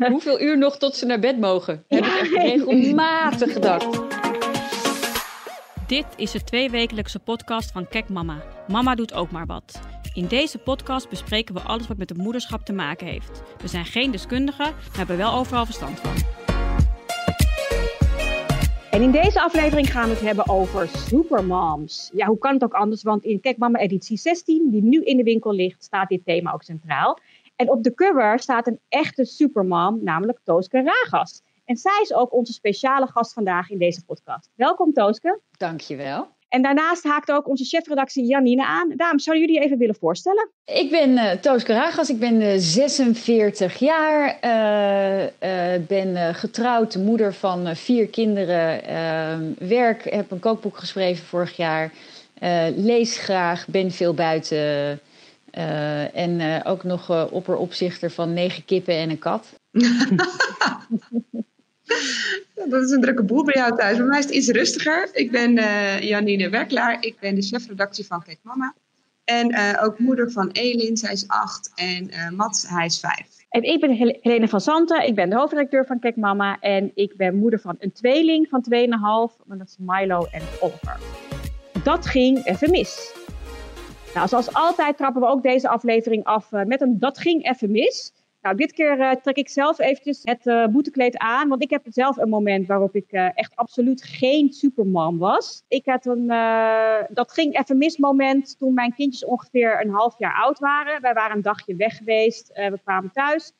Hoeveel uur nog tot ze naar bed mogen? Heb ik echt regelmatig gedacht. Dit is de tweewekelijkse podcast van Kek Mama. Mama doet ook maar wat. In deze podcast bespreken we alles wat met het moederschap te maken heeft. We zijn geen deskundigen, maar hebben wel overal verstand van. En in deze aflevering gaan we het hebben over supermoms. Ja, hoe kan het ook anders? Want in Kek Mama editie 16, die nu in de winkel ligt, staat dit thema ook centraal. En op de cover staat een echte supermom, namelijk Tooske Ragas. En zij is ook onze speciale gast vandaag in deze podcast. Welkom Tooske. Dankjewel. En daarnaast haakt ook onze chefredactie Janine aan. Dames, zouden jullie je even willen voorstellen? Ik ben uh, Toos Karagas, ik ben uh, 46 jaar, uh, ben getrouwd, moeder van vier kinderen, ehm, werk, heb een kookboek geschreven vorig jaar, lees graag, ben veel buiten en ook nog opperopzichter van negen kippen en een kat. Dat is een drukke boel bij jou thuis. Bij mij is het iets rustiger. Ik ben uh, Janine Werklaar. Ik ben de chefredactie van Kijk Mama. En uh, ook moeder van Elin, zij is acht. En uh, Mats, hij is vijf. En ik ben Helene van Zanten. Ik ben de hoofdredacteur van Kijk Mama. En ik ben moeder van een tweeling van 2,5. Dat is Milo en Oliver. Dat ging even mis. Nou, zoals altijd trappen we ook deze aflevering af met een Dat ging even mis. Nou, dit keer uh, trek ik zelf eventjes het uh, boetekleed aan. Want ik heb zelf een moment waarop ik echt absoluut geen superman was. Ik had een, dat ging even mis moment toen mijn kindjes ongeveer een half jaar oud waren. Wij waren een dagje weg geweest. we kwamen thuis.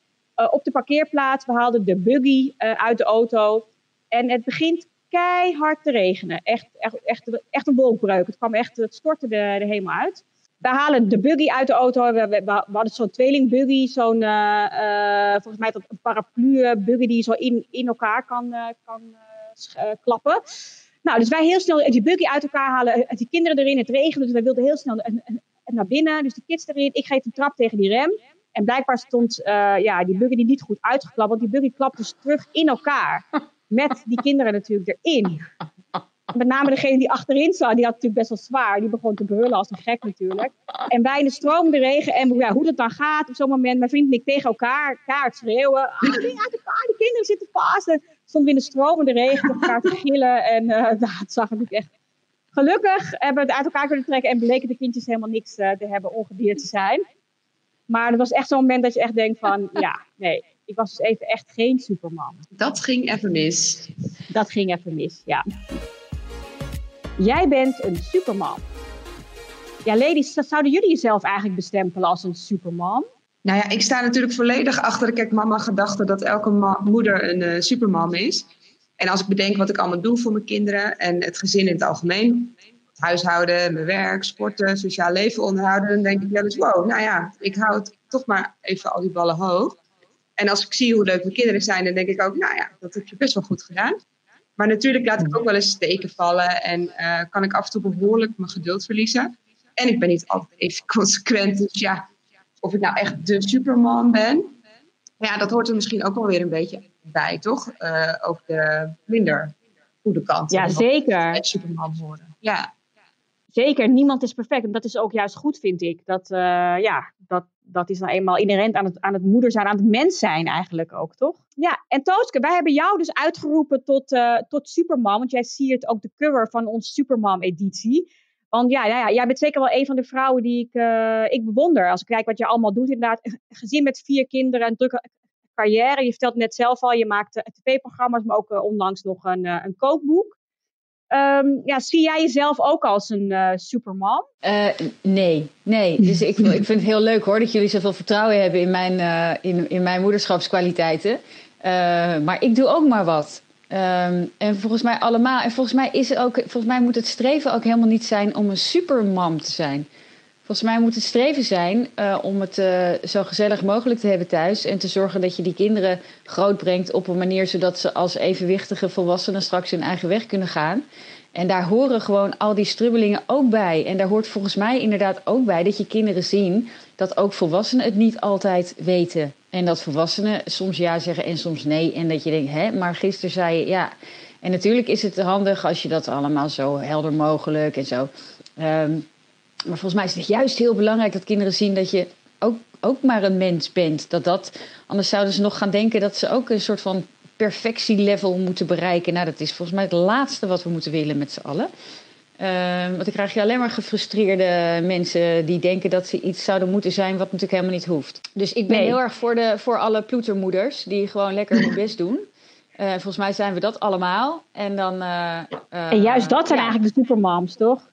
op de parkeerplaats, we haalden de buggy uit de auto. En het begint keihard te regenen. Echt, echt, echt, echt een wolkbreuk. Het kwam echt, het stortte de hemel uit. We halen de buggy uit de auto. We, hadden zo'n tweelingbuggy, zo'n, uh, uh, volgens mij dat een paraplu buggy die zo in, in elkaar kan, kan klappen. Nou, dus wij heel snel die buggy uit elkaar halen, die kinderen erin, het regenen, dus wij wilden heel snel naar binnen. Dus de kids erin, ik geef een trap tegen die rem. En blijkbaar stond ja, die buggy die niet goed uitgeklapt, want die buggy klapt dus terug in elkaar. Met die kinderen natuurlijk erin met name degene die achterin zat, die had natuurlijk best wel zwaar. Die begon te brullen als een gek natuurlijk. En wij in de stromende regen. En ja, hoe dat dan gaat op zo'n moment. Mijn vriend en ik tegen elkaar, kaart schreeuwen. Ah, uit elkaar, die kinderen zitten vast. En stonden we in de stromende regen tegen elkaar te gillen. En uh, nou, het zag natuurlijk echt... Gelukkig hebben we het uit elkaar kunnen trekken. En bleken de kindjes helemaal niks uh, te hebben, ongedeerd te zijn. Maar het was echt zo'n moment dat je echt denkt van... Ja, nee, ik was dus even echt geen superman. Dat ging even mis. Dat ging even mis, ja. Jij bent een superman. Ja, ladies, zouden jullie jezelf eigenlijk bestempelen als een superman? Nou ja, ik sta natuurlijk volledig achter de Kijk Mama gedachte dat elke moeder een uh, superman is. En als ik bedenk wat ik allemaal doe voor mijn kinderen en het gezin in het algemeen, het huishouden, mijn werk, sporten, sociaal leven onderhouden, dan denk ik wel eens, wow, nou ja, ik hou toch maar even al die ballen hoog. En als ik zie hoe leuk mijn kinderen zijn, dan denk ik ook, nou ja, dat heb je best wel goed gedaan. Maar natuurlijk laat ik ook wel eens steken vallen en uh, kan ik af en toe behoorlijk mijn geduld verliezen. En ik ben niet altijd even consequent. Dus ja, of ik nou echt de superman ben, ja, dat hoort er misschien ook wel weer een beetje bij, toch? Uh, ook de minder goede kant. Ja, zeker. Het superman worden. Ja. Zeker, niemand is perfect. En dat is ook juist goed, vind ik. Dat, uh, ja, dat, dat is nou eenmaal inherent aan het, aan het moeder zijn, aan het mens zijn eigenlijk ook, toch? Ja, en Tooske, wij hebben jou dus uitgeroepen tot, uh, tot Superman. Want jij siert ook de cover van onze Superman-editie. Want ja, ja, ja, jij bent zeker wel een van de vrouwen die ik, uh, ik bewonder. Als ik kijk wat je allemaal doet, inderdaad. Gezin met vier kinderen, een drukke carrière. Je vertelt net zelf al, je maakt tv-programma's, maar ook onlangs nog een, een kookboek. Um, ja, zie jij jezelf ook als een uh, superman? Uh, nee, nee. Dus ik, ik vind het heel leuk hoor dat jullie zoveel vertrouwen hebben in mijn, uh, in, in mijn moederschapskwaliteiten. maar ik doe ook maar wat. Um, en volgens mij allemaal. En volgens mij is ook. Volgens mij moet het streven ook helemaal niet zijn om een supermam te zijn. Volgens mij moet het streven zijn uh, om het uh, zo gezellig mogelijk te hebben thuis. En te zorgen dat je die kinderen grootbrengt op een manier zodat ze als evenwichtige volwassenen straks hun eigen weg kunnen gaan. En daar horen gewoon al die strubbelingen ook bij. En daar hoort volgens mij inderdaad ook bij dat je kinderen zien dat ook volwassenen het niet altijd weten. En dat volwassenen soms ja zeggen en soms nee. En dat je denkt, hè, maar gisteren zei je ja. En natuurlijk is het handig als je dat allemaal zo helder mogelijk en zo. Um, maar volgens mij is het juist heel belangrijk dat kinderen zien dat je ook, ook maar een mens bent. Dat dat, anders zouden ze nog gaan denken dat ze ook een soort van perfectielevel moeten bereiken. Nou, dat is volgens mij het laatste wat we moeten willen met z'n allen. Uh, want dan krijg je alleen maar gefrustreerde mensen die denken dat ze iets zouden moeten zijn wat natuurlijk helemaal niet hoeft. Dus ik ben heel erg voor, de, voor alle ploetermoeders die gewoon lekker hun best doen. Uh, volgens mij zijn we dat allemaal. En, dan, uh, en juist dat zijn ja. eigenlijk de supermoms, toch?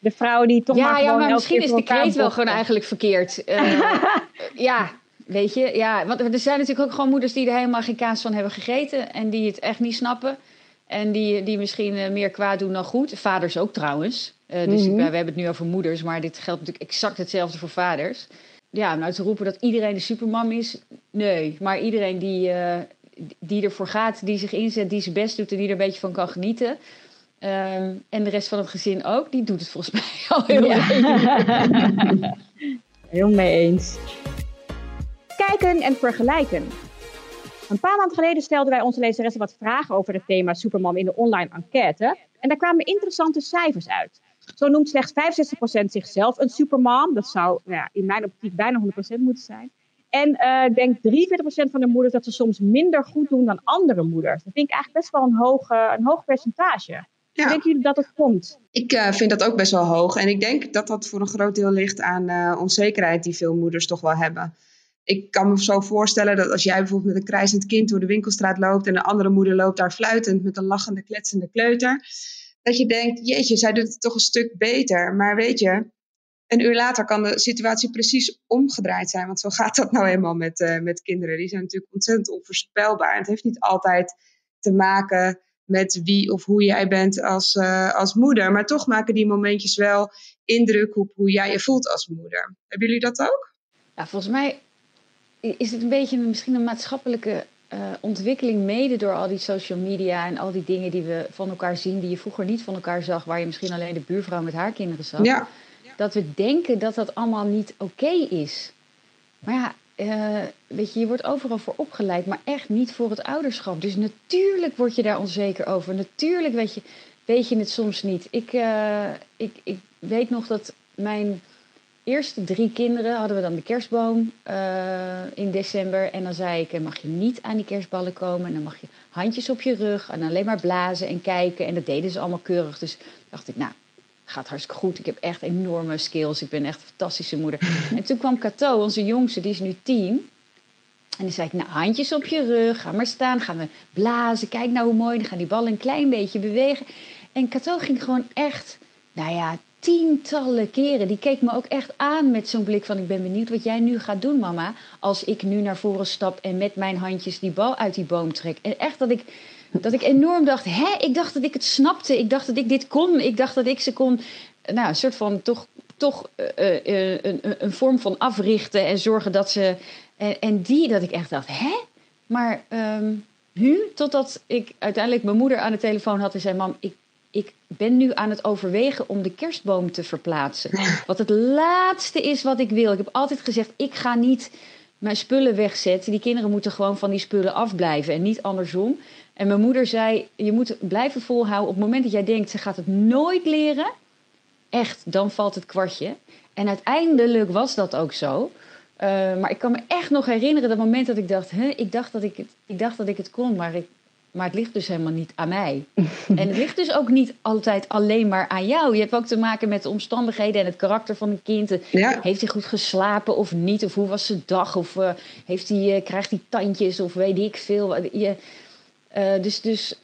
De vrouwen die toch ja, maar gewoon Ja, maar misschien is de kreet wel gewoon eigenlijk verkeerd. ja, weet je. Ja, want er zijn natuurlijk ook gewoon moeders die er helemaal geen kaas van hebben gegeten. En die het echt niet snappen. En die, die misschien uh, meer kwaad doen dan goed. Vaders ook trouwens. Uh, dus we, we hebben het nu over moeders, maar dit geldt natuurlijk exact hetzelfde voor vaders. Ja, nou te roepen dat iedereen de supermam is, nee. Maar iedereen die, uh, die ervoor gaat, die zich inzet, die zijn best doet en die er een beetje van kan genieten. Um, en de rest van het gezin ook, die doet het volgens mij al heel ja. heel mee eens. Kijken en vergelijken. Een paar maanden geleden stelden wij onze lezeressen wat vragen over het thema Supermam in de online enquête. En daar kwamen interessante cijfers uit. Zo noemt slechts 65% zichzelf een supermam. Dat zou nou ja, in mijn optiek bijna 100% moeten zijn. En uh, ik denk 43% van de moeders dat ze soms minder goed doen dan andere moeders. Dat vind ik eigenlijk best wel een hoog, uh, een hoog percentage. Ja. Denken jullie dat het komt? Ik uh, vind dat ook best wel hoog. En ik denk dat dat voor een groot deel ligt aan onzekerheid die veel moeders toch wel hebben ik kan me zo voorstellen dat als jij bijvoorbeeld met een krijzend kind door de winkelstraat loopt en een andere moeder loopt daar fluitend met een lachende, kletsende kleuter, dat je denkt, jeetje, zij doet het toch een stuk beter. Maar weet je, een uur later kan de situatie precies omgedraaid zijn, want zo gaat dat nou eenmaal met, uh, met kinderen. Die zijn natuurlijk ontzettend onvoorspelbaar. En het heeft niet altijd te maken met wie of hoe jij bent als, uh, als moeder, maar toch maken die momentjes wel indruk op hoe jij je voelt als moeder. Hebben jullie dat ook? Ja, volgens mij is het een beetje misschien een maatschappelijke uh, ontwikkeling, mede door al die social media en al die dingen die we van elkaar zien, die je vroeger niet van elkaar zag, waar je misschien alleen de buurvrouw met haar kinderen zag. Ja. Dat we denken dat dat allemaal niet oké okay is. Maar ja, uh, weet je, je wordt overal voor opgeleid, maar echt niet voor het ouderschap. Dus natuurlijk word je daar onzeker over. Natuurlijk weet je, weet je het soms niet. Ik, uh, ik, ik weet nog dat mijn eerste drie kinderen hadden we dan de kerstboom uh, in december. En dan zei ik, mag je niet aan die kerstballen komen. En dan mag je handjes op je rug en alleen maar blazen en kijken. En dat deden ze allemaal keurig. Dus dacht ik, nou, gaat hartstikke goed. Ik heb echt enorme skills. Ik ben echt een fantastische moeder. en toen kwam Cato, onze jongste, die is nu tien. En dan zei ik, nou, handjes op je rug. Ga maar staan. Gaan we blazen. Kijk nou hoe mooi. Dan gaan die ballen een klein beetje bewegen. En Cato ging gewoon echt, nou ja, tientallen keren. Die keek me ook echt aan met zo'n blik van... ik ben benieuwd wat jij nu gaat doen, mama... als ik nu naar voren stap en met mijn handjes die bal uit die boom trek. En echt dat ik, dat ik enorm dacht... hè, ik dacht dat ik het snapte. Ik dacht dat ik dit kon. Ik dacht dat ik ze kon... nou, een soort van toch, toch uh, uh, een, een vorm van africhten... en zorgen dat ze... En, en die dat ik echt dacht, hè? Maar um, nu, totdat ik uiteindelijk mijn moeder aan de telefoon had... en zei, mam, ik ik ben nu aan het overwegen om de kerstboom te verplaatsen. Wat het laatste is wat ik wil. Ik heb altijd gezegd, ik ga niet mijn spullen wegzetten. Die kinderen moeten gewoon van die spullen afblijven en niet andersom. En mijn moeder zei, je moet blijven volhouden. Op het moment dat jij denkt, ze gaat het nooit leren. Echt, dan valt het kwartje. En uiteindelijk was dat ook zo. Uh, maar ik kan me echt nog herinneren dat moment dat ik dacht... Ik, dacht dat ik, het, ik dacht dat ik het kon, maar ik, maar het ligt dus helemaal niet aan mij. en het ligt dus ook niet altijd alleen maar aan jou. Je hebt ook te maken met de omstandigheden en het karakter van een kind. Ja. Heeft hij goed geslapen of niet? Of hoe was zijn dag? Of uh, heeft hij, uh, krijgt hij tandjes of weet ik veel? Je, uh, dus dus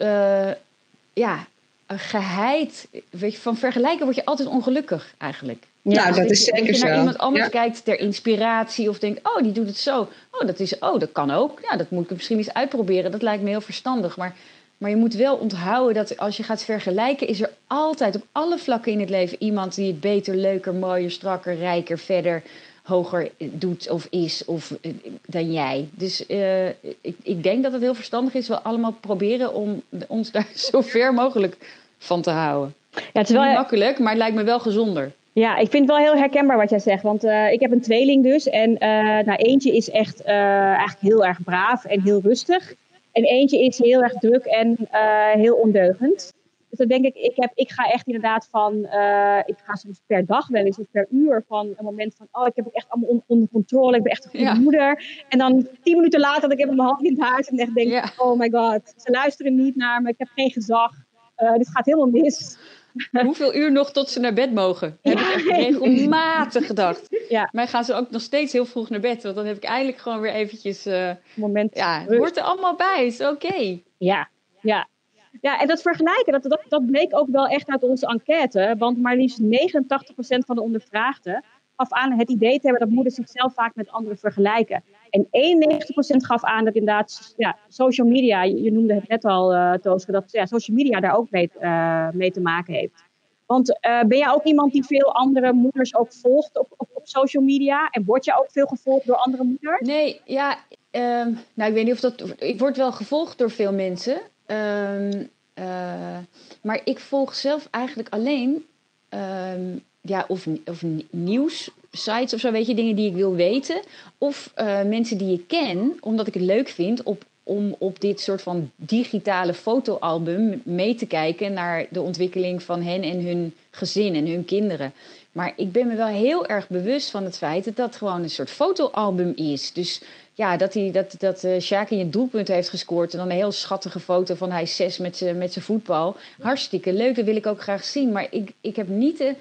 ja, geheid. Weet je, van vergelijken word je altijd ongelukkig eigenlijk. Ja, nou, dat is zeker zo. Als je naar iemand anders ja. kijkt ter inspiratie of denkt, oh, die doet het zo. Oh, dat, is, oh, dat kan ook. Ja, dat moet ik misschien eens uitproberen. Dat lijkt me heel verstandig. Maar, maar je moet wel onthouden dat als je gaat vergelijken, is er altijd op alle vlakken in het leven iemand die het beter, leuker, mooier, strakker, rijker, verder, hoger doet of is of, dan jij. Dus uh, ik, ik denk dat het heel verstandig is. We allemaal proberen om ons daar zo ver mogelijk van te houden. Ja, het is wel niet makkelijk, maar het lijkt me wel gezonder. Ja, ik vind het wel heel herkenbaar wat jij zegt. Want uh, ik heb een tweeling dus. En nou, eentje is echt eigenlijk heel erg braaf en heel rustig. En eentje is heel erg druk en heel ondeugend. Dus dan denk ik, ik, heb, ik ga echt inderdaad van, eh, ik ga soms per dag wel eens of per uur van een moment van, oh, ik heb het echt allemaal onder controle, ik ben echt een goede moeder. En dan tien minuten later dat ik heb mijn hand in het huis en echt denk, oh my god, ze luisteren niet naar me, ik heb geen gezag, uh, dit gaat helemaal mis. Hoeveel uur nog tot ze naar bed mogen? Heb ik echt regelmatig gedacht. Ja. Maar gaan ze ook nog steeds heel vroeg naar bed. Want dan heb ik eindelijk gewoon weer eventjes... Uh, Moment. Ja, het hoort er allemaal bij. Is oké. Ja, ja. Ja, en dat vergelijken, dat, dat, dat bleek ook wel echt uit onze enquête. Want maar liefst 89% van de ondervraagden gaf aan het idee te hebben dat moeders zichzelf vaak met anderen vergelijken. En 91% gaf aan dat inderdaad ja, social media, je noemde het net al, uh, Tooske, dat ja, social media daar ook mee, uh, mee te maken heeft. Want uh, ben jij ook iemand die veel andere moeders ook volgt op, op, social media? En word je ook veel gevolgd door andere moeders? Nee, ja, um, nou ik weet niet of dat. Ik word wel gevolgd door veel mensen. Um, maar ik volg zelf eigenlijk alleen um, ja, of, of nieuws sites of zo, weet je, dingen die ik wil weten. Of uh, mensen die ik ken, omdat ik het leuk vind op, om op dit soort van digitale fotoalbum mee te kijken naar de ontwikkeling van hen en hun gezin en hun kinderen. Maar ik ben me wel heel erg bewust van het feit dat dat gewoon een soort fotoalbum is. Dus ja, dat, hij, dat, dat uh, Sjaak in je doelpunt heeft gescoord. En dan een heel schattige foto van hij zes met zijn voetbal. Hartstikke leuk, dat wil ik ook graag zien. Maar ik, ik heb niet de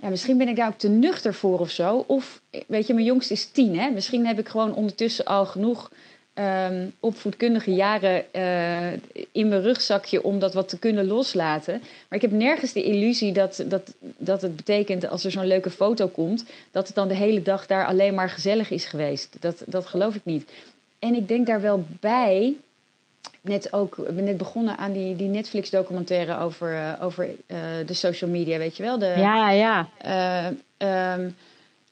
ja, misschien ben ik daar ook te nuchter voor of zo. Of, weet je, mijn jongste is tien. Hè? Misschien heb ik gewoon ondertussen al genoeg um, opvoedkundige jaren uh, in mijn rugzakje om dat wat te kunnen loslaten. Maar ik heb nergens de illusie dat, dat, dat het betekent als er zo'n leuke foto komt, dat het dan de hele dag daar alleen maar gezellig is geweest. Dat, dat geloof ik niet. En ik denk daar wel bij net ook, we hebben net begonnen aan die, die Netflix-documentaire over, uh, over uh, de social media, weet je wel? De, ja, ja. Uh, um,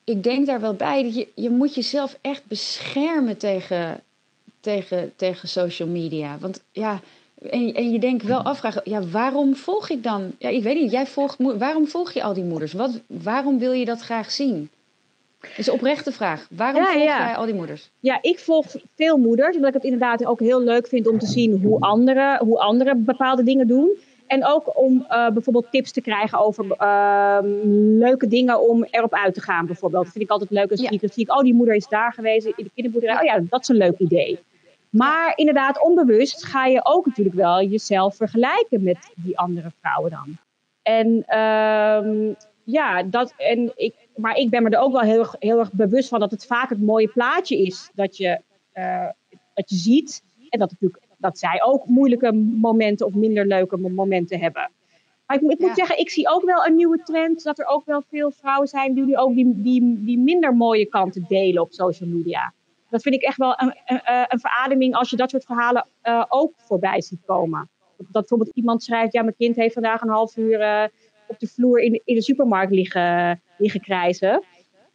ik denk daar wel bij dat je, je moet jezelf echt beschermen tegen, tegen, tegen social media. Want ja, en, en je denkt wel afvragen, ja, waarom volg ik dan? Ja, ik weet niet, jij volgt, waarom volg je al die moeders? Wat, waarom wil je dat graag zien? Dat is een oprechte vraag. Waarom ja, volg jij al die moeders? Ja, ik volg veel moeders. Omdat ik het inderdaad ook heel leuk vind om te zien hoe anderen, hoe anderen bepaalde dingen doen. En ook om uh, bijvoorbeeld tips te krijgen over uh, leuke dingen om erop uit te gaan. Bijvoorbeeld. Dat vind ik altijd leuk. Als ja. ik zie ik, oh die moeder is daar geweest in de kinderboerderij. Oh ja, dat is een leuk idee. Maar inderdaad, onbewust ga je ook natuurlijk wel jezelf vergelijken met die andere vrouwen dan. En uh, ja, dat, en ik, maar ik ben me er ook wel heel, erg, heel erg bewust van dat het vaak het mooie plaatje is dat je, uh, dat je ziet. En dat, natuurlijk, dat zij ook moeilijke momenten of minder leuke momenten hebben. Maar ik, ik moet zeggen, ik zie ook wel een nieuwe trend. Dat er ook wel veel vrouwen zijn die nu ook die, die, die minder mooie kanten delen op social media. Dat vind ik echt wel een, een, een verademing als je dat soort verhalen uh, ook voorbij ziet komen. Dat, bijvoorbeeld iemand schrijft, ja mijn kind heeft vandaag een half uur... Uh, op de vloer in, in de supermarkt liggen, liggen krijzen.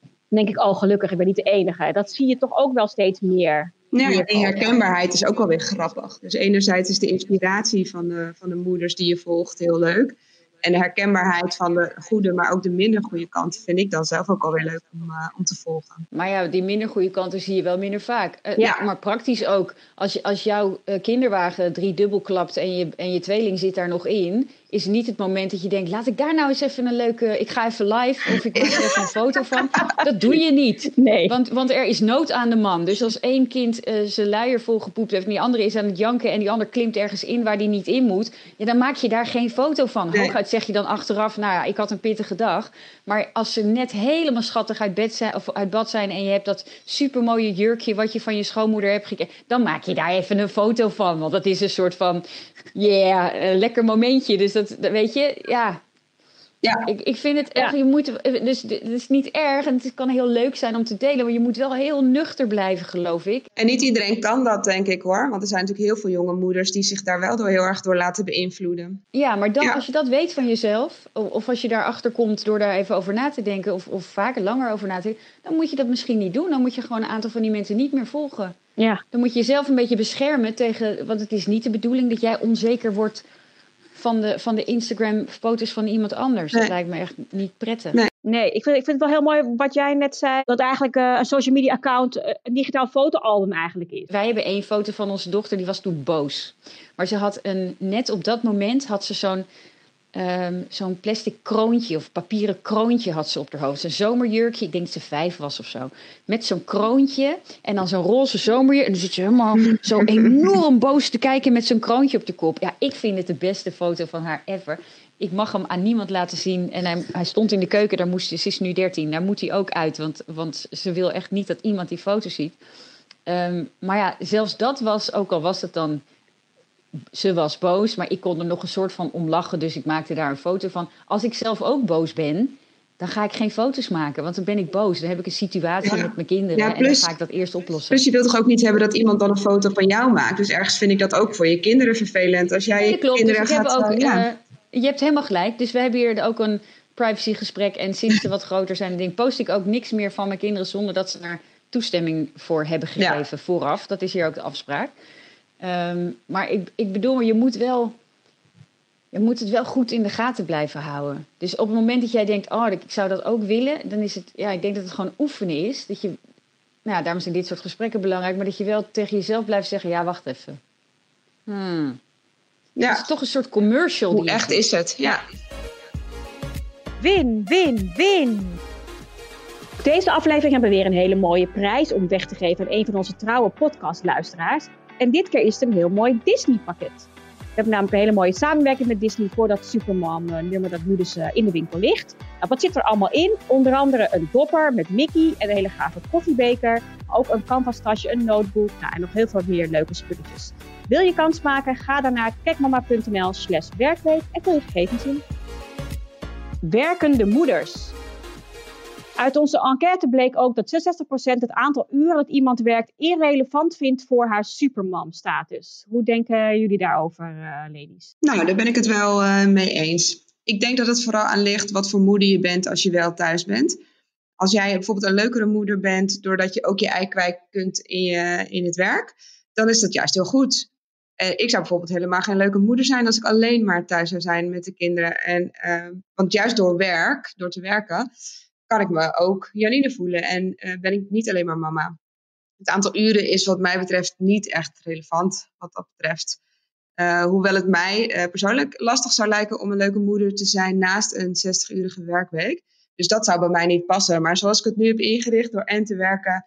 Dan denk ik, oh gelukkig, ik ben niet de enige. Dat zie je toch ook wel steeds meer. Ja, en herkenbaarheid is ook wel weer grappig. Dus enerzijds is de inspiratie van de, van de moeders die je volgt heel leuk. En de herkenbaarheid van de goede, maar ook de minder goede kanten vind ik dan zelf ook alweer leuk om, uh, om te volgen. Maar ja, die minder goede kanten zie je wel minder vaak. Uh, ja. Maar praktisch ook. Als, je, als jouw uh, kinderwagen drie dubbel klapt en je, en je tweeling zit daar nog in, is niet het moment dat je denkt: laat ik daar nou eens even een leuke. Ik ga even live of ik maak er even een foto van. Dat doe je niet. Nee. Want, want er is nood aan de man. Dus als één kind uh, zijn luier vol gepoept heeft en die andere is aan het janken en die ander klimt ergens in waar die niet in moet, ja, dan maak je daar geen foto van. Nee. Hooguit zeg je dan achteraf: nou ja, ik had een pittige dag. Maar als ze net helemaal schattig uit, bed zijn, of uit bad zijn en je hebt dat supermooie jurkje wat je van je schoonmoeder hebt gekregen, dan maak je daar even een foto van. Want dat is een soort van, yeah, een lekker momentje. Dus dat, weet je, ja. Ja. Ik, ik vind het echt, ja. je moet, dus het is niet erg en het kan heel leuk zijn om te delen, maar je moet wel heel nuchter blijven, geloof ik. En niet iedereen kan dat, denk ik hoor. Want er zijn natuurlijk heel veel jonge moeders die zich daar wel door heel erg door laten beïnvloeden. Ja, maar dan, ja. als je dat weet van jezelf, of, of als je daarachter komt door daar even over na te denken, of, of vaker langer over na te denken, dan moet je dat misschien niet doen. Dan moet je gewoon een aantal van die mensen niet meer volgen. Ja. Dan moet je jezelf een beetje beschermen tegen, want het is niet de bedoeling dat jij onzeker wordt van de, van de Instagram-foto's van iemand anders. Dat lijkt me echt niet prettig. Nee. Nee, ik vind, ik vind het wel heel mooi wat jij net zei. Dat eigenlijk eh, een social media account eh, een digitaal fotoalbum eigenlijk is. Wij hebben één foto van onze dochter, die was toen boos. Maar ze had een, net op dat moment had ze zo'n ehm, zo'n plastic kroontje of papieren kroontje had ze op haar hoofd. Een zomerjurkje, ik denk dat ze vijf was of zo. Met zo'n kroontje en dan zo'n roze zomerjurk. En dan zit je helemaal zo enorm boos te kijken met zo'n kroontje op de kop. Ja, ik vind het de beste foto van haar ever. Ik mag hem aan niemand laten zien. En hij, hij stond in de keuken, daar moest, ze is nu 13, daar moet hij ook uit. Want, want ze wil echt niet dat iemand die foto ziet. Ehm, maar ja, zelfs dat was, ook al was het dan ze was boos, maar ik kon er nog een soort van om lachen. Dus ik maakte daar een foto van. Als ik zelf ook boos ben, dan ga ik geen foto's maken. Want dan ben ik boos. Dan heb ik een situatie Ja. met mijn kinderen. Ja, en dan ga ik dat eerst oplossen. Dus je wilt toch ook niet hebben dat iemand dan een foto van jou maakt. Dus ergens vind ik dat ook voor je kinderen vervelend. Als jij je Ja, klopt. Dus kinderen gaat... ook, ja. eh, je hebt helemaal gelijk. Dus we hebben hier ook een privacygesprek. En sinds ze wat groter zijn, ding, post ik ook niks meer van mijn kinderen zonder dat ze daar toestemming voor hebben gegeven vooraf. Dat is hier ook de afspraak. Ehm, maar ik, ik bedoel, je moet wel. Je moet het wel goed in de gaten blijven houden. Dus op het moment dat jij denkt, oh, ik zou dat ook willen, dan is het, ja, ik denk dat het gewoon oefenen is. Dat je, nou, ja, daarom zijn dit soort gesprekken belangrijk, maar dat je wel tegen jezelf blijft zeggen, ja, wacht even. Hmm. Het ja, is toch een soort commercial. hoe die je echt is het? Ja. Win, win, win. Deze aflevering hebben we weer een hele mooie prijs om weg te geven aan een van onze trouwe podcastluisteraars. En dit keer is het een heel mooi Disney-pakket. We hebben namelijk een hele mooie samenwerking met Disney voor dat Supermom eh, nummer dat nu dus eh, in de winkel ligt. Nou, wat zit er allemaal in? Onder andere een dopper met Mickey en een hele gave koffiebeker. Ook een canvas-tasje, een notebook nou, en nog heel veel meer leuke spulletjes. Wil je kans maken? Ga dan naar kijkmama.nl slash werkweek en vul je gegevens in. Werkende moeders. Uit onze enquête bleek ook dat 66% het aantal uren dat iemand werkt irrelevant vindt voor haar supermam-status. Hoe denken jullie daarover, eh, ladies? Nou, daar ben ik het wel eh, mee eens. Ik denk dat het vooral aan ligt wat voor moeder je bent als je wel thuis bent. Als jij bijvoorbeeld een leukere moeder bent, doordat je ook je ei kwijt kunt in, je, in het werk, dan is dat juist heel goed. Eh, ik zou bijvoorbeeld helemaal geen leuke moeder zijn als ik alleen maar thuis zou zijn met de kinderen. En, want juist door werk, door te werken, kan ik me ook Janine voelen en eh, ben ik niet alleen maar mama. Het aantal uren is wat mij betreft niet echt relevant wat dat betreft. Uh, hoewel het mij uh, persoonlijk lastig zou lijken om een leuke moeder te zijn naast een 60-urige werkweek. Dus dat zou bij mij niet passen. Maar zoals ik het nu heb ingericht door en te werken,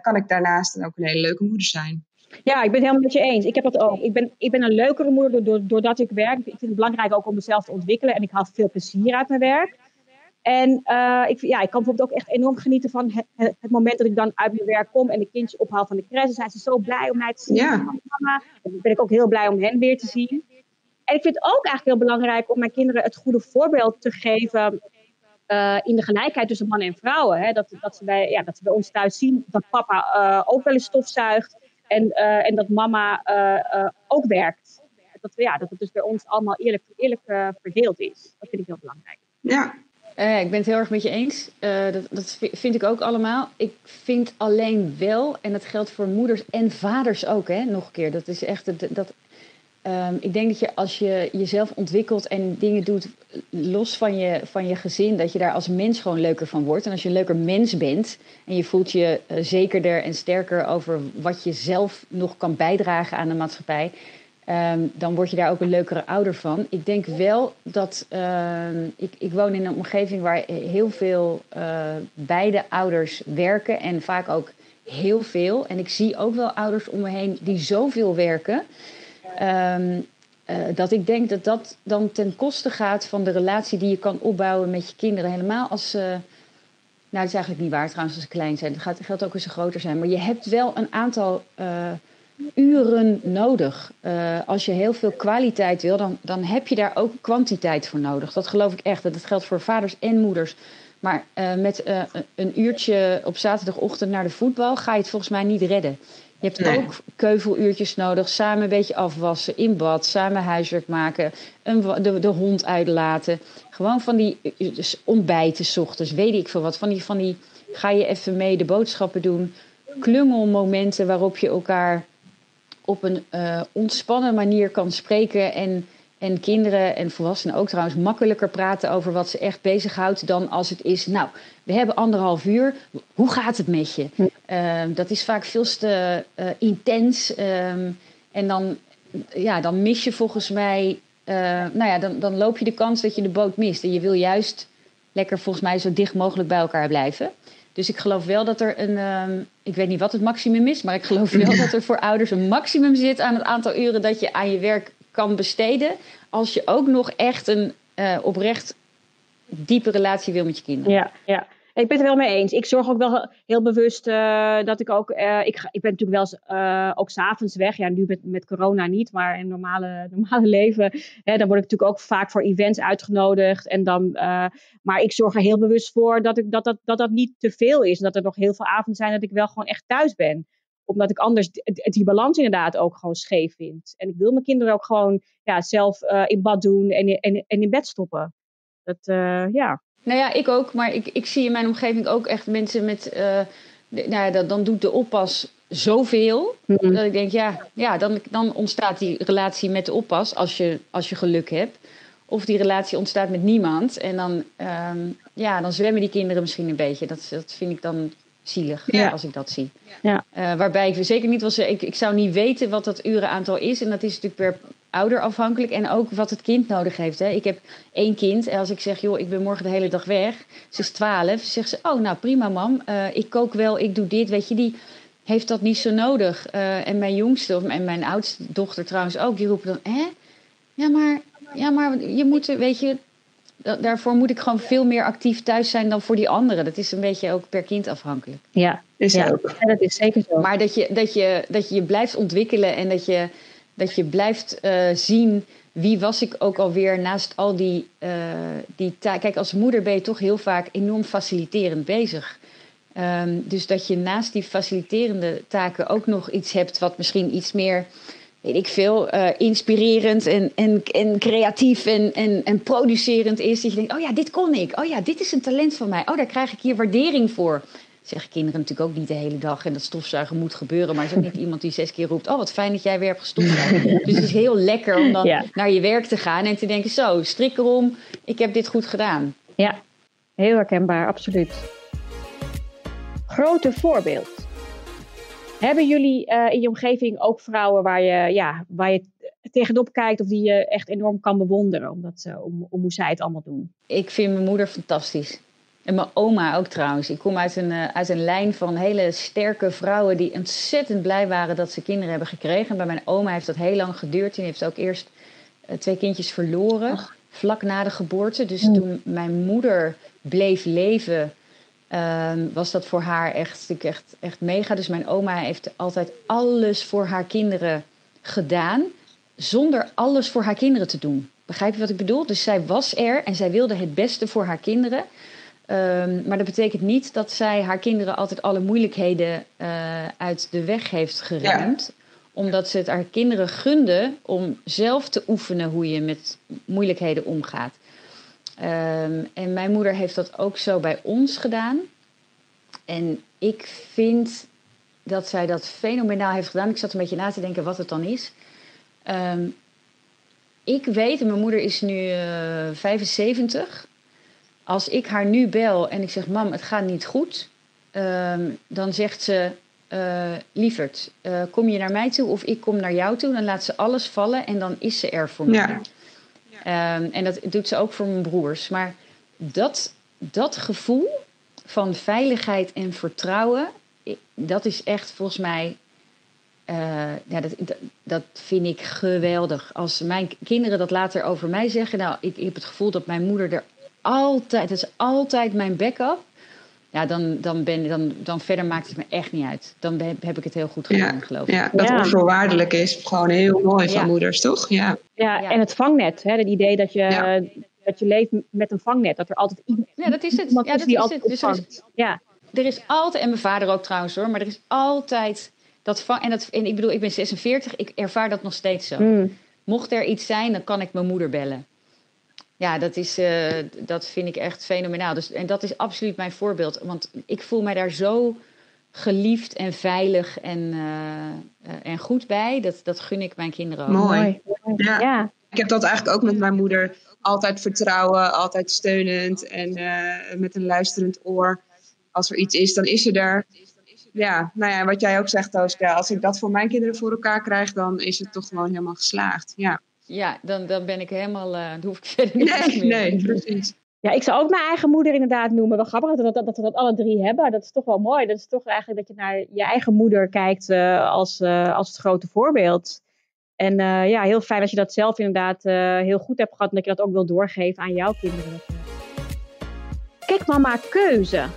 kan ik daarnaast ook een hele leuke moeder zijn. Ja, ik ben het helemaal met je eens. Ik heb dat ook. Ik ben, ik ben een leukere moeder doordat ik werk. Ik vind het belangrijk ook om mezelf te ontwikkelen. En ik haal veel plezier uit mijn werk. En uh, ik, ja, ik kan bijvoorbeeld ook echt enorm genieten van het, het, moment dat ik dan uit mijn werk kom en de kindjes ophaal van de crash. Dan zijn ze zo blij om mij te zien. Ja. Mama. Dan ben ik ook heel blij om hen weer te zien. En ik vind het ook eigenlijk heel belangrijk om mijn kinderen het goede voorbeeld te geven uh, in de gelijkheid tussen mannen en vrouwen. Hè? Dat, dat, ze bij, ja, dat ze bij ons thuis zien dat papa uh, ook wel eens stofzuigt en, en dat mama ook werkt. Dat, ja, dat het dus bij ons allemaal eerlijk, eerlijk verdeeld is. Dat vind ik heel belangrijk. Ja, uh, ik ben het heel erg met je eens. Uh, dat, dat vind ik ook allemaal. Ik vind alleen wel, en dat geldt voor moeders en vaders ook, hè, nog een keer. Dat is echt. Dat, um, ik denk dat je als je jezelf ontwikkelt en dingen doet los van je, van je gezin, dat je daar als mens gewoon leuker van wordt. En als je een leuker mens bent en je voelt je uh, zekerder en sterker over wat je zelf nog kan bijdragen aan de maatschappij. Um, dan word je daar ook een leukere ouder van. Ik denk wel dat uh, ik, ik woon in een omgeving waar heel veel uh, beide ouders werken en vaak ook heel veel. En ik zie ook wel ouders om me heen die zoveel werken. Um, uh, dat ik denk dat dat dan ten koste gaat van de relatie die je kan opbouwen met je kinderen. Helemaal als ze. Nou, dat is eigenlijk niet waar trouwens als ze klein zijn. Dat geldt ook als ze groter zijn. Maar je hebt wel een aantal uren nodig. Uh, als je heel veel kwaliteit wil, dan, dan heb je daar ook kwantiteit voor nodig. Dat geloof ik echt. Dat geldt voor vaders en moeders. Maar uh, met uh, een uurtje op zaterdagochtend naar de voetbal ga je het volgens mij niet redden. Je hebt nee. ook keuveluurtjes nodig, samen een beetje afwassen, in bad, samen huiswerk maken, een, de, de hond uitlaten. Gewoon van die dus ontbijten 's ochtends, weet ik veel wat. Van die, van die ga je even mee de boodschappen doen. Klungelmomenten waarop je elkaar op een uh, ontspannen manier kan spreken en, En kinderen en volwassenen ook trouwens makkelijker praten over wat ze echt bezighoudt dan als het is. Nou, we hebben anderhalf uur. Hoe gaat het met je? Ehm, dat is vaak veel te uh, intens. Ehm, en dan, ja, dan mis je volgens mij. Uh, nou ja, dan, dan loop je de kans dat je de boot mist. En je wil juist lekker volgens mij zo dicht mogelijk bij elkaar blijven. Dus ik geloof wel dat er een. Uh, ik weet niet wat het maximum is, maar ik geloof wel dat er voor ouders een maximum zit aan het aantal uren dat je aan je werk kan besteden. Als je ook nog echt een uh, oprecht diepe relatie wil met je kinderen. Ja, ja. Ik ben het wel mee eens. Ik zorg ook wel heel bewust uh, dat ik ook. Uh, ik, ik ben natuurlijk wel uh, ook s'avonds weg. Ja, nu met, met corona niet, maar in normale, normale leven. Hè, dan word ik natuurlijk ook vaak voor events uitgenodigd. En dan, maar ik zorg er heel bewust voor dat, ik, dat, dat, dat dat niet te veel is. En dat er nog heel veel avonden zijn dat ik wel gewoon echt thuis ben omdat ik anders die balans inderdaad ook gewoon scheef vind. En ik wil mijn kinderen ook gewoon ja, zelf in bad doen en, en, en in bed stoppen. Dat, ja. Nou ja, ik ook. Maar ik, ik zie in mijn omgeving ook echt mensen met... Uh, nou ja, dan, dan doet de oppas zoveel. Mm -hmm. Dat ik denk, ja, ja dan, dan ontstaat die relatie met de oppas als je, als je geluk hebt. Of die relatie ontstaat met niemand. En dan, um, ja, dan zwemmen die kinderen misschien een beetje. Dat, dat vind ik dan zielig ja. als ik dat zie. Ja. Uh, waarbij ik zeker niet wil zeggen, ik, ik zou niet weten wat dat urenaantal is. En dat is natuurlijk per ouder afhankelijk. En ook wat het kind nodig heeft. Hè. Ik heb één kind. En als ik zeg, joh, ik ben morgen de hele dag weg. Ze is twaalf. Zegt ze, oh nou prima mam. Uh, ik kook wel, ik doe dit. Weet je, die heeft dat niet zo nodig. Uh, en mijn jongste, en mijn oudste dochter trouwens ook. Die roepen dan, hè? Ja maar, ja, maar je moet, weet je... Daarvoor moet ik gewoon veel meer actief thuis zijn dan voor die anderen. Dat is een beetje ook per kind afhankelijk. Ja, is ja. Ook. ja dat is zeker zo. Maar dat je, dat, je, dat je je blijft ontwikkelen en dat je dat je blijft uh, zien wie was ik ook alweer naast al die, uh, die taken. Kijk, als moeder ben je toch heel vaak enorm faciliterend bezig. Um, dus dat je naast die faciliterende taken ook nog iets hebt wat misschien iets meer, weet ik veel, uh, inspirerend en, en, en creatief en, en, en producerend is. Dat je denkt, oh ja, dit kon ik. Oh ja, dit is een talent van mij. Oh, daar krijg ik hier waardering voor zeggen kinderen natuurlijk ook niet de hele dag. En dat stofzuigen moet gebeuren. Maar er is ook niet iemand die zes keer roept: Oh, wat fijn dat jij weer hebt gestofzuigd. dus het is heel lekker om dan ja. naar je werk te gaan en te denken: Zo, strik erom, ik heb dit goed gedaan. Ja, heel herkenbaar, absoluut. Grote voorbeeld. Hebben jullie uh, in je omgeving ook vrouwen waar je, ja, waar je tegenop kijkt of die je echt enorm kan bewonderen omdat ze, om, om hoe zij het allemaal doen? Ik vind mijn moeder fantastisch. En mijn oma ook trouwens. Ik kom uit een, uh, uit een lijn van hele sterke vrouwen die ontzettend blij waren dat ze kinderen hebben gekregen. Bij mijn oma heeft dat heel lang geduurd. Die heeft ook eerst uh, twee kindjes verloren, Ach. vlak na de geboorte. Dus mm. toen mijn moeder bleef leven, uh, was dat voor haar echt, echt, echt mega. Dus mijn oma heeft altijd alles voor haar kinderen gedaan, zonder alles voor haar kinderen te doen. Begrijp je wat ik bedoel? Dus zij was er en zij wilde het beste voor haar kinderen. Um, maar dat betekent niet dat zij haar kinderen altijd alle moeilijkheden uh, uit de weg heeft geruimd. Ja. Omdat ze het haar kinderen gunde om zelf te oefenen hoe je met moeilijkheden omgaat. Um, en mijn moeder heeft dat ook zo bij ons gedaan. En ik vind dat zij dat fenomenaal heeft gedaan. Ik zat een beetje na te denken wat het dan is. Um, ik weet, en mijn moeder is nu uh, 75 als ik haar nu bel en ik zeg: Mam, het gaat niet goed. Um, dan zegt ze: uh, Lieverd, uh, kom je naar mij toe of ik kom naar jou toe? Dan laat ze alles vallen en dan is ze er voor mij. Ja. Um, en dat doet ze ook voor mijn broers. Maar dat, dat gevoel van veiligheid en vertrouwen, dat is echt volgens mij. Uh, ja, dat, dat, dat, vind ik geweldig. Als mijn kinderen dat later over mij zeggen, nou, ik, ik heb het gevoel dat mijn moeder er altijd, het is altijd mijn backup. Ja, dan, dan, ben, dan, dan verder maakt het me echt niet uit. Dan heb ik het heel goed gedaan, ja, geloof ik. Ja, dat ja. onvoorwaardelijk is gewoon heel mooi van ja. moeders, toch? Ja. Ja, en het vangnet. Hè, het idee dat je, dat je leeft met een vangnet. Dat er altijd iemand Ja, dat is het. Ja, dat is het. Dus er is, ja. er is altijd, en mijn vader ook trouwens hoor, maar er is altijd dat vang... En, dat, en ik bedoel, ik ben 46, ik ervaar dat nog steeds zo. Mm. Mocht er iets zijn, dan kan ik mijn moeder bellen. Ja, dat, is, uh, dat vind ik echt fenomenaal. Dus, en dat is absoluut mijn voorbeeld. Want ik voel mij daar zo geliefd en veilig en, uh, uh, en goed bij. Dat, dat gun ik mijn kinderen ook. Mooi. Ja. ja. Ik heb dat eigenlijk ook met mijn moeder. Altijd vertrouwen, altijd steunend en uh, met een luisterend oor. Als er iets is, dan is ze er. Ja, nou ja, wat jij ook zegt, Tooska. Als ik dat voor mijn kinderen voor elkaar krijg, dan is het toch gewoon helemaal geslaagd. Ja, ja dan, dan ben ik helemaal. Uh, dan hoef ik verder niet nee, meer. Nee, precies. Ja, ik zou ook mijn eigen moeder inderdaad noemen. Wel grappig dat, dat, dat we dat alle drie hebben. Dat is toch wel mooi. Dat is toch eigenlijk dat je naar je eigen moeder kijkt uh, als, uh, als het grote voorbeeld. En uh, ja, heel fijn als je dat zelf inderdaad heel goed hebt gehad. En dat je dat ook wil doorgeven aan jouw kinderen. Kijk, mama, keuze. En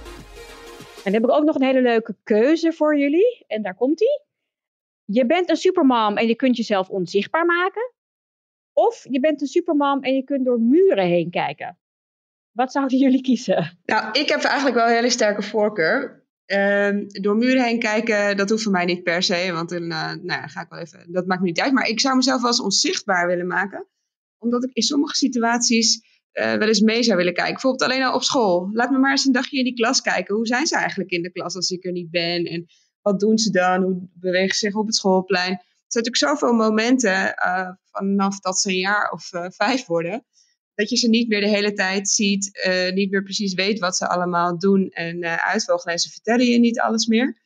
dan heb ik ook nog een hele leuke keuze voor jullie. En daar komt ie. Je bent een supermom en je kunt jezelf onzichtbaar maken. Of je bent een supermom en je kunt door muren heen kijken. Wat zouden jullie kiezen? Nou, ik heb eigenlijk wel een hele sterke voorkeur. Uh, door muren heen kijken, dat hoeft voor mij niet per se. Want dan uh, nou ja, ga ik wel even. Dat maakt me niet uit. Maar ik zou mezelf wel eens onzichtbaar willen maken. Omdat ik in sommige situaties uh, wel eens mee zou willen kijken. Bijvoorbeeld alleen al op school. Laat me maar eens een dagje in die klas kijken. Hoe zijn ze eigenlijk in de klas als ik er niet ben? En wat doen ze dan? Hoe bewegen ze zich op het schoolplein? Zijn natuurlijk zoveel momenten uh, vanaf dat ze een jaar of vijf worden dat je ze niet meer de hele tijd ziet, uh, niet meer precies weet wat ze allemaal doen en uitvogelen. En ze vertellen je niet alles meer.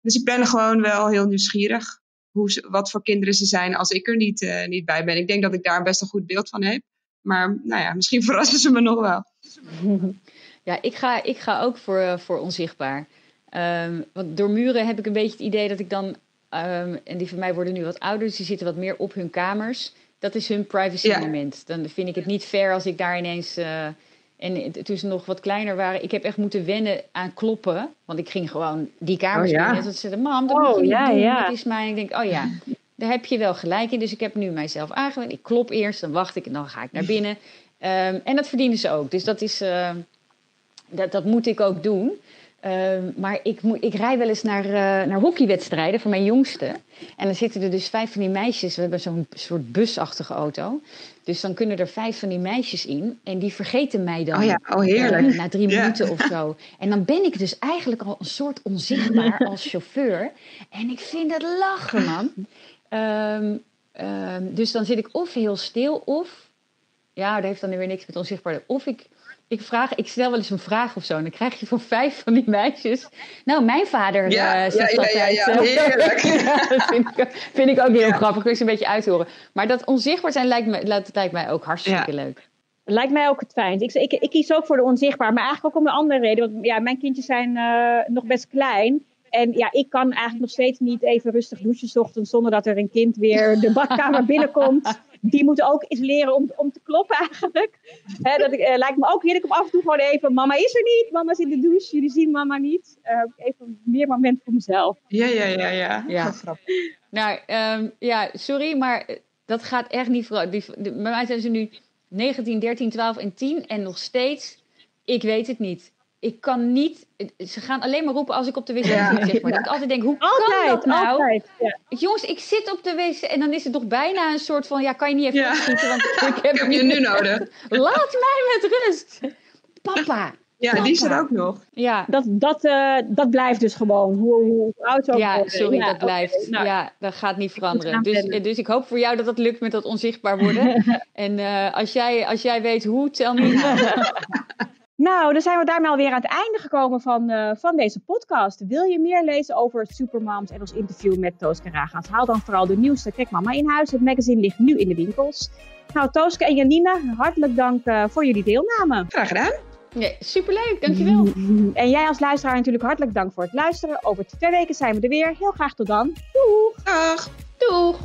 Dus ik ben gewoon wel heel nieuwsgierig hoe ze, wat voor kinderen ze zijn als ik er niet, niet bij ben. Ik denk dat ik daar best een goed beeld van heb. Maar nou ja, misschien verrassen ze me nog wel. Ja, ik ga, ik ga ook voor, voor onzichtbaar. Um, want door muren heb ik een beetje het idee dat ik dan... Um, en die van mij worden nu wat ouder, dus die zitten wat meer op hun kamers dat is hun privacy ja. moment. Dan vind ik het niet fair als ik daar ineens. Uh, en toen ze nog wat kleiner waren, ik heb echt moeten wennen aan kloppen. Want ik ging gewoon die kamers oh, ja. binnen. En ze zeiden, mam, dat oh, moet je niet ja, doen. Ja. Dat is mijn... Ik denk, oh ja, daar heb je wel gelijk in. Dus ik heb nu mijzelf aangewend. Ik klop eerst, dan wacht ik en dan ga ik naar binnen. Um, en dat verdienen ze ook. Dus dat is... Uh, dat, dat moet ik ook doen. Uh, maar ik, moet, ik rij wel eens naar, uh, naar hockeywedstrijden van mijn jongste. En dan zitten er dus vijf van die meisjes. We hebben zo'n soort busachtige auto. Dus dan kunnen er vijf van die meisjes in. En die vergeten mij dan. Oh ja, oh heerlijk. Uh, na drie yeah. minuten of zo. En dan ben ik dus eigenlijk al een soort onzichtbaar als chauffeur. En ik vind het lachen, man. Um, um, dus dan zit ik of heel stil of... Ja, dat heeft dan weer niks met onzichtbaar. Of ik ik, vraag, ik stel wel eens een vraag of zo. En dan krijg je van vijf van die meisjes. Nou, mijn vader ja, uh, zegt ja, altijd. Ja, ja, heerlijk. dat vind ik, vind ik ook heel grappig. Ik wil ze een beetje uithoren. Maar dat onzichtbaar zijn lijkt, me, dat lijkt mij ook hartstikke leuk. Lijkt mij ook het fijn. Ik, ik, ik, kies ook voor de onzichtbaar. Maar eigenlijk ook om een andere reden. Want ja, mijn kindjes zijn uh, nog best klein. En ja, ik kan eigenlijk nog steeds niet even rustig douchen ochtends zonder dat er een kind weer de badkamer binnenkomt die moeten ook eens leren om, om te kloppen eigenlijk. He, dat ik, uh, lijkt me ook heerlijk om af en toe gewoon even, mama is er niet, mama is in de douche, jullie zien mama niet. Uh, even meer moment voor mezelf. Ja, ja, ja, ja. ja. Nou, um, ja, sorry, maar dat gaat echt niet vooruit. Die, bij mij zijn ze nu 19, 13, 12 en 10 en nog steeds, ik weet het niet ik kan niet. Ze gaan alleen maar roepen als ik op de wc zit. Ja, zeg maar. Dat ik altijd denk, hoe altijd, kan dat nou? Altijd, ja. Jongens, ik zit op de wc en dan is het toch bijna een soort van: ja, kan je niet even ja. schieten? Want ik heb, ik heb je nu nodig. Laat mij met rust. Papa. Ja, Papa. die is er ook nog. Ja. Dat, dat, uh, dat blijft dus gewoon. Hoe, hoe oud ook Ja, sorry, ja, dat blijft. Okay, nou, ja, dat gaat niet veranderen. Dus, dus ik hoop voor jou dat dat lukt met dat onzichtbaar worden. en uh, als, jij, als jij weet hoe, tel me. Nou, dan zijn we daarmee alweer aan het einde gekomen van, uh, van deze podcast. Wil je meer lezen over Supermoms en ons interview met Tooske Ragaans? Haal dan vooral de nieuwste Kijk Mama in huis. Het magazine ligt nu in de winkels. Nou, Tooske en Janine, hartelijk dank uh, voor jullie deelname. Graag gedaan. Ja, superleuk, dankjewel. En jij als luisteraar natuurlijk hartelijk dank voor het luisteren. Over twee weken zijn we er weer. Heel graag tot dan. Doeg! Dag! Doeg!